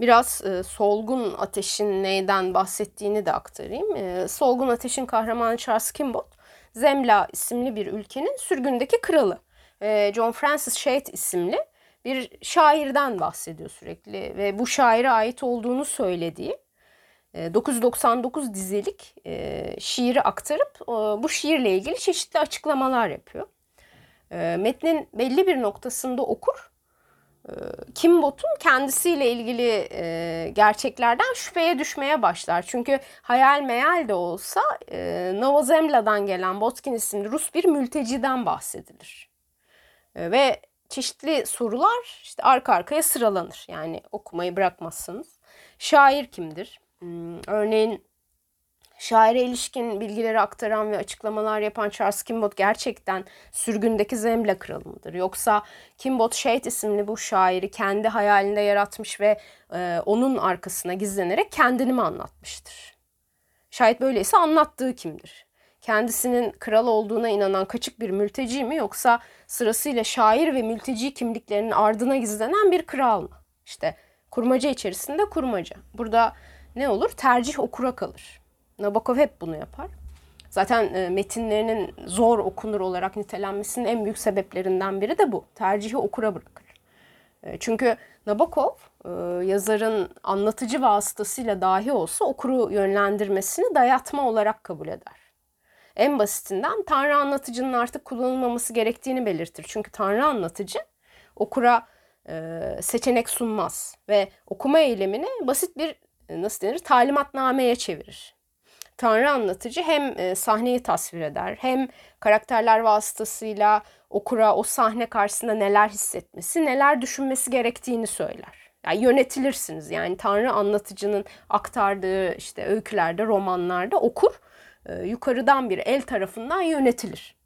Biraz e, solgun ateşin neyden bahsettiğini de aktarayım. E, solgun ateşin kahramanı Charles Kimball, Zemla isimli bir ülkenin sürgündeki kralı. E, John Francis Shade isimli bir şairden bahsediyor sürekli ve bu şaire ait olduğunu söylediği 999 e, dizelik e, şiiri aktarıp bu şiirle ilgili çeşitli açıklamalar yapıyor. Metnin belli bir noktasında okur Kimbot'un kendisiyle ilgili gerçeklerden şüpheye düşmeye başlar. Çünkü hayal meyal de olsa Novozemla'dan gelen Botkin isimli Rus bir mülteciden bahsedilir. Ee, ve çeşitli sorular işte arka arkaya sıralanır. Yani okumayı bırakmazsınız. Şair kimdir? Hmm, örneğin şaire ilişkin bilgileri aktaran ve açıklamalar yapan Charles Kimbot gerçekten sürgündeki Zembla kralı mıdır? Yoksa Kimbot Shade isimli bu şairi kendi hayalinde yaratmış ve e, onun arkasına gizlenerek kendini mi anlatmıştır? Şayet böyleyse anlattığı kimdir? Kendisinin kral olduğuna inanan kaçık bir mülteci mi yoksa sırasıyla şair ve mülteci kimliklerinin ardına gizlenen bir kral mı? İşte kurmaca içerisinde kurmaca. Burada ne olur? Tercih okura kalır. Nabokov hep bunu yapar. Zaten e, metinlerinin zor okunur olarak nitelenmesinin en büyük sebeplerinden biri de bu. Tercihi okura bırakır. E, çünkü Nabokov e, yazarın anlatıcı vasıtasıyla dahi olsa okuru yönlendirmesini dayatma olarak kabul eder. En basitinden Tanrı anlatıcının artık kullanılmaması gerektiğini belirtir. Çünkü Tanrı anlatıcı okura e, seçenek sunmaz ve okuma eylemini basit bir e, nasıl denir talimatnameye çevirir. Tanrı anlatıcı hem e, sahneyi tasvir eder hem karakterler vasıtasıyla okura o sahne karşısında neler hissetmesi, neler düşünmesi gerektiğini söyler. Yani yönetilirsiniz. Yani Tanrı anlatıcının aktardığı işte öykülerde, romanlarda okur yukarıdan bir el tarafından yönetilir.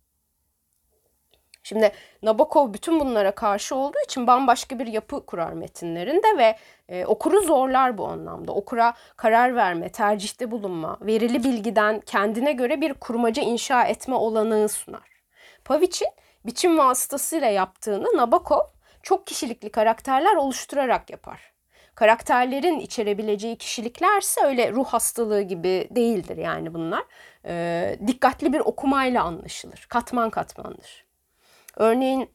Şimdi Nabokov bütün bunlara karşı olduğu için bambaşka bir yapı kurar metinlerinde ve e, okuru zorlar bu anlamda. Okura karar verme, tercihte bulunma, verili bilgiden kendine göre bir kurmaca inşa etme olanağı sunar. Pavic'in biçim vasıtasıyla yaptığını Nabokov çok kişilikli karakterler oluşturarak yapar karakterlerin içerebileceği kişiliklerse öyle ruh hastalığı gibi değildir yani bunlar. E, dikkatli bir okumayla anlaşılır. Katman katmandır. Örneğin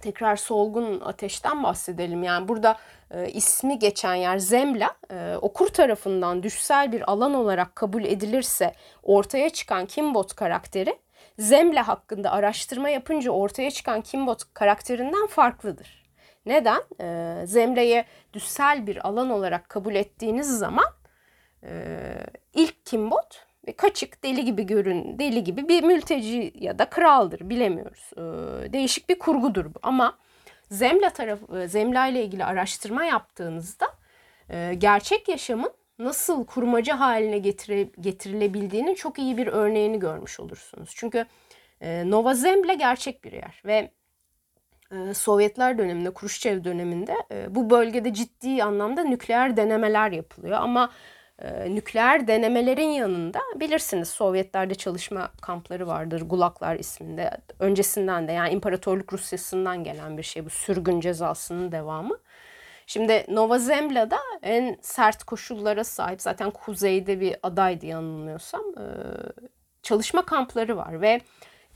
tekrar solgun ateşten bahsedelim. Yani burada e, ismi geçen yer Zemla e, okur tarafından düşsel bir alan olarak kabul edilirse ortaya çıkan Kimbot karakteri Zemla hakkında araştırma yapınca ortaya çıkan Kimbot karakterinden farklıdır. Neden? E, Zemre'ye düssel bir alan olarak kabul ettiğiniz zaman e, ilk Kimbot kaçık deli gibi görün deli gibi bir mülteci ya da kraldır bilemiyoruz. E, değişik bir kurgudur bu ama Zemla tarafı e, Zemla ile ilgili araştırma yaptığınızda e, gerçek yaşamın nasıl kurmaca haline getire, getirilebildiğinin çok iyi bir örneğini görmüş olursunuz. Çünkü e, Nova Zemla gerçek bir yer ve ee, Sovyetler döneminde, Kruşçev döneminde e, bu bölgede ciddi anlamda nükleer denemeler yapılıyor. Ama e, nükleer denemelerin yanında bilirsiniz Sovyetlerde çalışma kampları vardır. Gulaklar isminde. Öncesinden de yani İmparatorluk Rusyası'ndan gelen bir şey bu sürgün cezasının devamı. Şimdi Nova Zemlya'da en sert koşullara sahip zaten kuzeyde bir adaydı yanılmıyorsam çalışma kampları var ve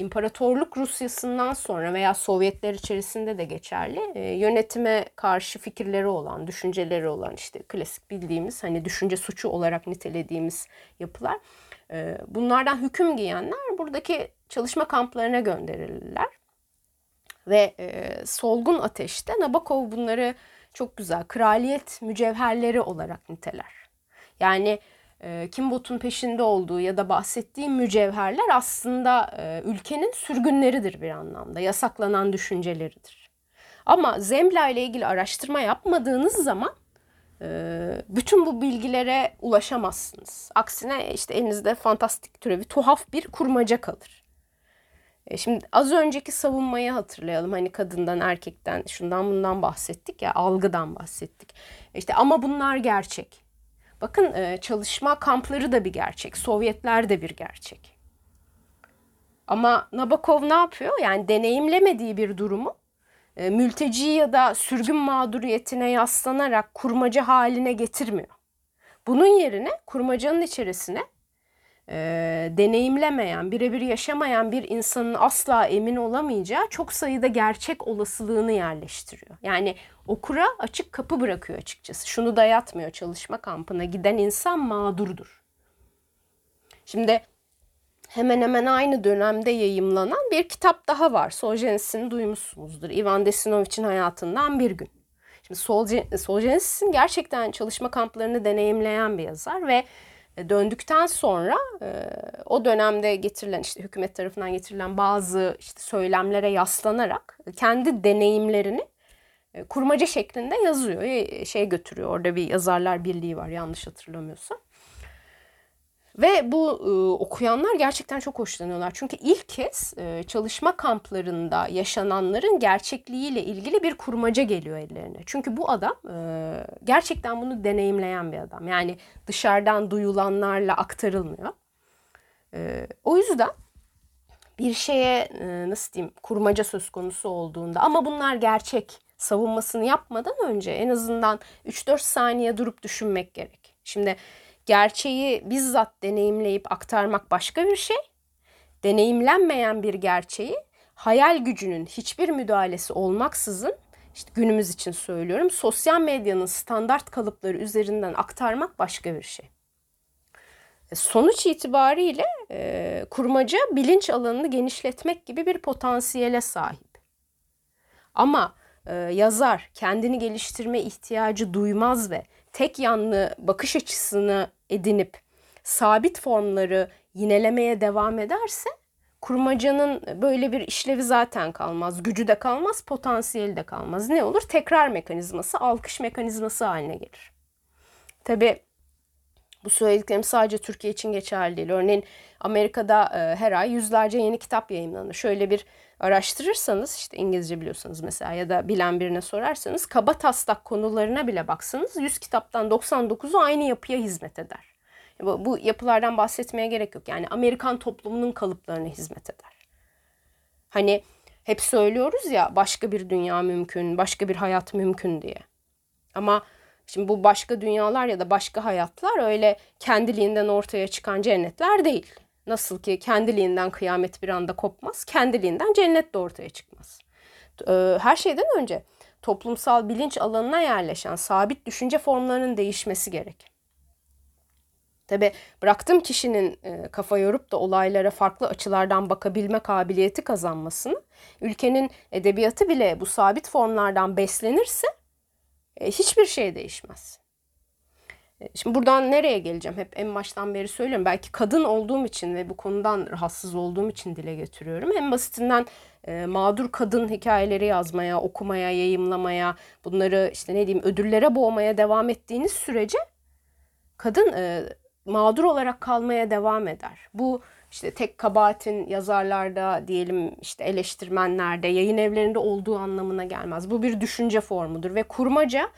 İmparatorluk Rusyası'ndan sonra veya Sovyetler içerisinde de geçerli yönetime karşı fikirleri olan, düşünceleri olan işte klasik bildiğimiz hani düşünce suçu olarak nitelediğimiz yapılar. bunlardan hüküm giyenler buradaki çalışma kamplarına gönderilirler. Ve solgun ateşte Nabokov bunları çok güzel kraliyet mücevherleri olarak niteler. Yani e, Kimbot'un peşinde olduğu ya da bahsettiği mücevherler aslında e, ülkenin sürgünleridir bir anlamda. Yasaklanan düşünceleridir. Ama Zembla ile ilgili araştırma yapmadığınız zaman e, bütün bu bilgilere ulaşamazsınız. Aksine işte elinizde fantastik türevi tuhaf bir kurmaca kalır. E, şimdi az önceki savunmayı hatırlayalım. Hani kadından, erkekten, şundan bundan bahsettik ya, algıdan bahsettik. İşte ama bunlar gerçek. Bakın e, çalışma kampları da bir gerçek. Sovyetler de bir gerçek. Ama Nabokov ne yapıyor? Yani deneyimlemediği bir durumu e, mülteci ya da sürgün mağduriyetine yaslanarak kurmaca haline getirmiyor. Bunun yerine kurmacanın içerisine e, deneyimlemeyen, birebir yaşamayan bir insanın asla emin olamayacağı çok sayıda gerçek olasılığını yerleştiriyor. Yani okura açık kapı bırakıyor açıkçası. Şunu dayatmıyor çalışma kampına giden insan mağdurdur. Şimdi hemen hemen aynı dönemde yayımlanan bir kitap daha var. Solzhenitsyn'i duymuşsunuzdur. Ivan Desinovic'in hayatından bir gün. Şimdi Solzhenitsyn gerçekten çalışma kamplarını deneyimleyen bir yazar ve döndükten sonra e, o dönemde getirilen işte hükümet tarafından getirilen bazı işte söylemlere yaslanarak kendi deneyimlerini e, kurmaca şeklinde yazıyor. Şey götürüyor. Orada bir yazarlar birliği var yanlış hatırlamıyorsam. Ve bu e, okuyanlar gerçekten çok hoşlanıyorlar. Çünkü ilk kez e, çalışma kamplarında yaşananların gerçekliğiyle ilgili bir kurmaca geliyor ellerine. Çünkü bu adam e, gerçekten bunu deneyimleyen bir adam. Yani dışarıdan duyulanlarla aktarılmıyor. E, o yüzden bir şeye e, nasıl diyeyim kurmaca söz konusu olduğunda ama bunlar gerçek savunmasını yapmadan önce en azından 3-4 saniye durup düşünmek gerek. Şimdi gerçeği bizzat deneyimleyip aktarmak başka bir şey. Deneyimlenmeyen bir gerçeği hayal gücünün hiçbir müdahalesi olmaksızın işte günümüz için söylüyorum sosyal medyanın standart kalıpları üzerinden aktarmak başka bir şey. E, sonuç itibariyle e, kurmaca bilinç alanını genişletmek gibi bir potansiyele sahip. Ama e, yazar kendini geliştirme ihtiyacı duymaz ve tek yanlı bakış açısını edinip sabit formları yinelemeye devam ederse kurmacanın böyle bir işlevi zaten kalmaz. Gücü de kalmaz, potansiyeli de kalmaz. Ne olur? Tekrar mekanizması, alkış mekanizması haline gelir. Tabi bu söylediklerim sadece Türkiye için geçerli değil. Örneğin Amerika'da e, her ay yüzlerce yeni kitap yayınlanır. Şöyle bir araştırırsanız işte İngilizce biliyorsanız mesela ya da bilen birine sorarsanız kaba taslak konularına bile baksanız 100 kitaptan 99'u aynı yapıya hizmet eder. Bu, bu yapılardan bahsetmeye gerek yok. Yani Amerikan toplumunun kalıplarına hizmet eder. Hani hep söylüyoruz ya başka bir dünya mümkün, başka bir hayat mümkün diye. Ama şimdi bu başka dünyalar ya da başka hayatlar öyle kendiliğinden ortaya çıkan cennetler değil. Nasıl ki kendiliğinden kıyamet bir anda kopmaz, kendiliğinden cennet de ortaya çıkmaz. Her şeyden önce toplumsal bilinç alanına yerleşen sabit düşünce formlarının değişmesi gerek. Tabi bıraktığım kişinin kafa yorup da olaylara farklı açılardan bakabilme kabiliyeti kazanmasını, ülkenin edebiyatı bile bu sabit formlardan beslenirse hiçbir şey değişmez. Şimdi buradan nereye geleceğim? Hep en baştan beri söylüyorum. Belki kadın olduğum için ve bu konudan rahatsız olduğum için dile getiriyorum. En basitinden e, mağdur kadın hikayeleri yazmaya, okumaya, yayımlamaya, bunları işte ne diyeyim ödüllere boğmaya devam ettiğiniz sürece kadın e, mağdur olarak kalmaya devam eder. Bu işte tek kabahatin yazarlarda diyelim işte eleştirmenlerde, yayın evlerinde olduğu anlamına gelmez. Bu bir düşünce formudur ve kurmaca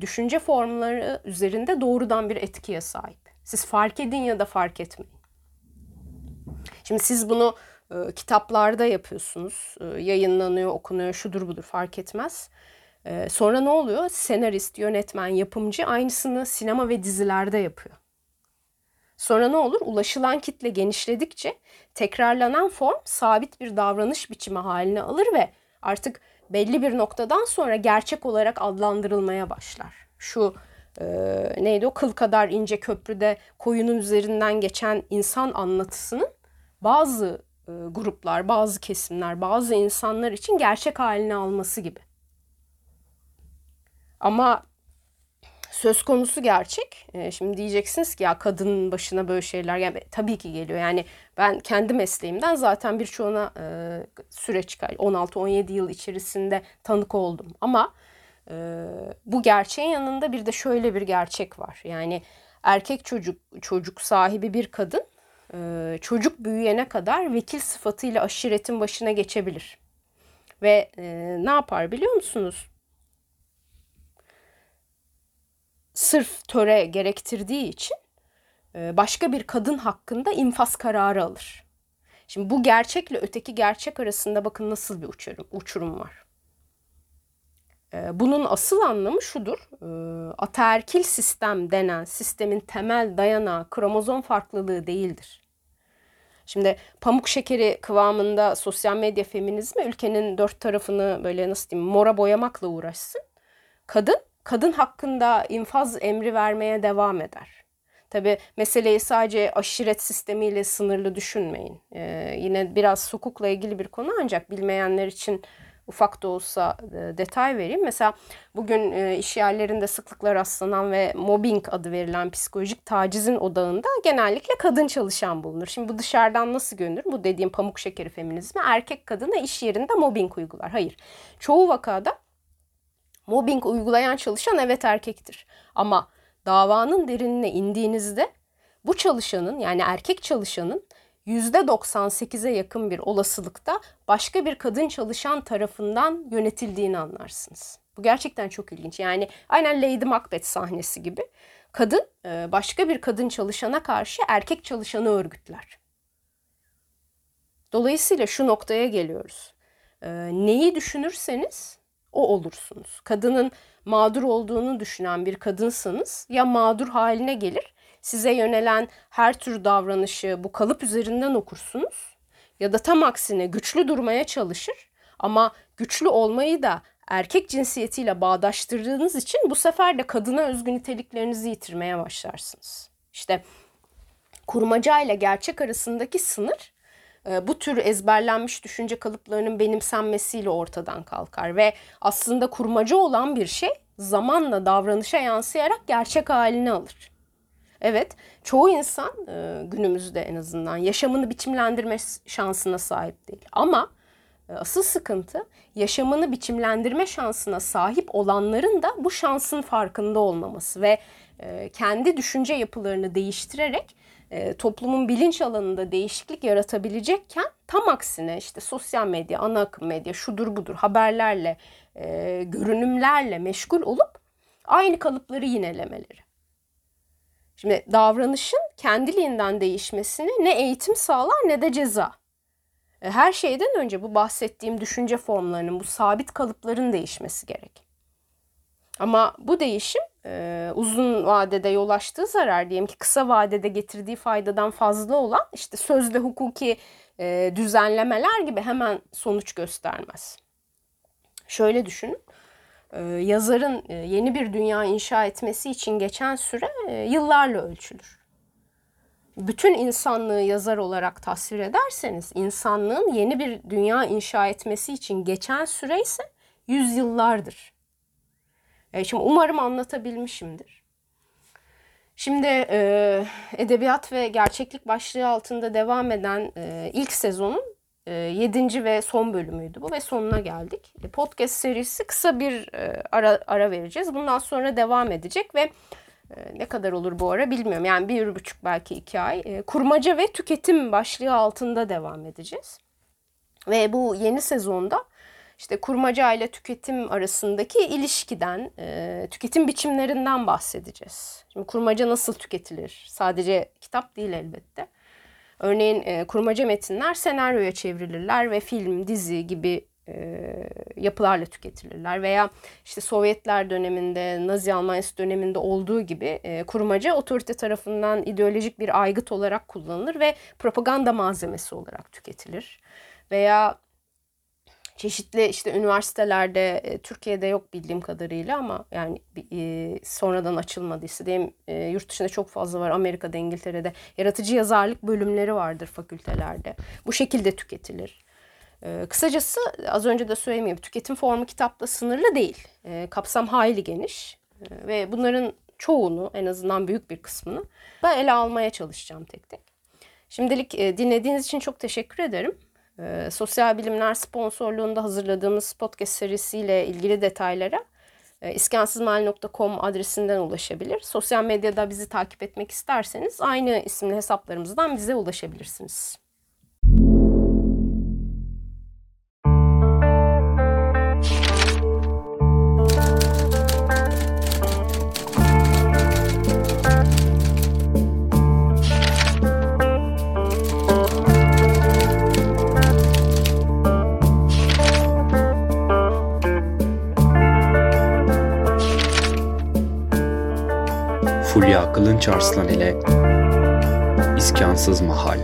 düşünce formları üzerinde doğrudan bir etkiye sahip. Siz fark edin ya da fark etmeyin. Şimdi siz bunu e, kitaplarda yapıyorsunuz. E, yayınlanıyor, okunuyor, şudur budur fark etmez. Ee, sonra ne oluyor? Senarist, yönetmen, yapımcı aynısını sinema ve dizilerde yapıyor. Sonra ne olur? Ulaşılan kitle genişledikçe tekrarlanan form sabit bir davranış biçimi haline alır ve artık belli bir noktadan sonra gerçek olarak adlandırılmaya başlar. Şu e, neydi o kıl kadar ince köprüde koyunun üzerinden geçen insan anlatısının bazı e, gruplar, bazı kesimler, bazı insanlar için gerçek halini alması gibi. Ama söz konusu gerçek. E, şimdi diyeceksiniz ki ya kadının başına böyle şeyler yani tabii ki geliyor. Yani ben kendi mesleğimden zaten birçoğuna e, süreç 16-17 yıl içerisinde tanık oldum. Ama e, bu gerçeğin yanında bir de şöyle bir gerçek var. Yani erkek çocuk çocuk sahibi bir kadın e, çocuk büyüyene kadar vekil sıfatıyla aşiretin başına geçebilir. Ve e, ne yapar biliyor musunuz? Sırf töre gerektirdiği için e, başka bir kadın hakkında infaz kararı alır. Şimdi bu gerçekle öteki gerçek arasında bakın nasıl bir uçurum, uçurum var. Bunun asıl anlamı şudur. Ataerkil sistem denen sistemin temel dayanağı kromozom farklılığı değildir. Şimdi pamuk şekeri kıvamında sosyal medya feminizmi ülkenin dört tarafını böyle nasıl diyeyim mora boyamakla uğraşsın. Kadın, kadın hakkında infaz emri vermeye devam eder. Tabi meseleyi sadece aşiret sistemiyle sınırlı düşünmeyin. Ee, yine biraz hukukla ilgili bir konu ancak bilmeyenler için ufak da olsa e, detay vereyim. Mesela bugün e, iş yerlerinde sıklıkla rastlanan ve mobbing adı verilen psikolojik tacizin odağında genellikle kadın çalışan bulunur. Şimdi bu dışarıdan nasıl görünür? Bu dediğim pamuk şekeri feminizmi erkek kadına iş yerinde mobbing uygular. Hayır. Çoğu vakada mobbing uygulayan çalışan evet erkektir. Ama davanın derinine indiğinizde bu çalışanın yani erkek çalışanın %98'e yakın bir olasılıkta başka bir kadın çalışan tarafından yönetildiğini anlarsınız. Bu gerçekten çok ilginç. Yani aynen Lady Macbeth sahnesi gibi. Kadın e, başka bir kadın çalışana karşı erkek çalışanı örgütler. Dolayısıyla şu noktaya geliyoruz. E, neyi düşünürseniz o olursunuz. Kadının mağdur olduğunu düşünen bir kadınsanız ya mağdur haline gelir size yönelen her tür davranışı bu kalıp üzerinden okursunuz ya da tam aksine güçlü durmaya çalışır ama güçlü olmayı da erkek cinsiyetiyle bağdaştırdığınız için bu sefer de kadına özgü niteliklerinizi yitirmeye başlarsınız. İşte kurmaca ile gerçek arasındaki sınır bu tür ezberlenmiş düşünce kalıplarının benimsenmesiyle ortadan kalkar ve aslında kurmaca olan bir şey zamanla davranışa yansıyarak gerçek halini alır. Evet, çoğu insan e, günümüzde en azından yaşamını biçimlendirme şansına sahip değil. Ama e, asıl sıkıntı yaşamını biçimlendirme şansına sahip olanların da bu şansın farkında olmaması ve e, kendi düşünce yapılarını değiştirerek e, toplumun bilinç alanında değişiklik yaratabilecekken tam aksine işte sosyal medya, ana akım medya, şudur budur haberlerle, e, görünümlerle meşgul olup aynı kalıpları yinelemeleri. Şimdi davranışın kendiliğinden değişmesini ne eğitim sağlar ne de ceza. E, her şeyden önce bu bahsettiğim düşünce formlarının, bu sabit kalıpların değişmesi gerek. Ama bu değişim uzun vadede yol açtığı zarar diyelim ki kısa vadede getirdiği faydadan fazla olan işte sözde hukuki düzenlemeler gibi hemen sonuç göstermez. Şöyle düşünün. Yazarın yeni bir dünya inşa etmesi için geçen süre yıllarla ölçülür. Bütün insanlığı yazar olarak tasvir ederseniz insanlığın yeni bir dünya inşa etmesi için geçen süre ise yüzyıllardır. E, şimdi umarım anlatabilmişimdir. Şimdi e, edebiyat ve gerçeklik başlığı altında devam eden e, ilk sezonun e, yedinci ve son bölümüydü bu ve sonuna geldik. E, podcast serisi kısa bir e, ara, ara vereceğiz. Bundan sonra devam edecek ve ne kadar olur bu ara bilmiyorum. Yani bir buçuk belki iki ay. Kurmaca ve tüketim başlığı altında devam edeceğiz. Ve bu yeni sezonda işte kurmaca ile tüketim arasındaki ilişkiden, tüketim biçimlerinden bahsedeceğiz. Şimdi kurmaca nasıl tüketilir? Sadece kitap değil elbette. Örneğin e, kurmaca metinler senaryoya çevrilirler ve film, dizi gibi e, yapılarla tüketilirler veya işte Sovyetler döneminde, Nazi Almanyası döneminde olduğu gibi e, kurmaca otorite tarafından ideolojik bir aygıt olarak kullanılır ve propaganda malzemesi olarak tüketilir. Veya çeşitli işte üniversitelerde e, Türkiye'de yok bildiğim kadarıyla ama yani e, sonradan açılmadıysa diyeyim e, yurt dışında çok fazla var Amerika'da İngiltere'de yaratıcı yazarlık bölümleri vardır fakültelerde bu şekilde tüketilir. E, kısacası az önce de söylediğim tüketim formu kitapta sınırlı değil kapsam hayli geniş ve bunların çoğunu en azından büyük bir kısmını ben ele almaya çalışacağım tek tek. Şimdilik dinlediğiniz için çok teşekkür ederim. E, Sosyal Bilimler sponsorluğunda hazırladığımız podcast serisiyle ilgili detaylara e, iskansızmal.com adresinden ulaşabilir. Sosyal medyada bizi takip etmek isterseniz aynı isimli hesaplarımızdan bize ulaşabilirsiniz. Fulya Kılınç Arslan ile İskansız Mahal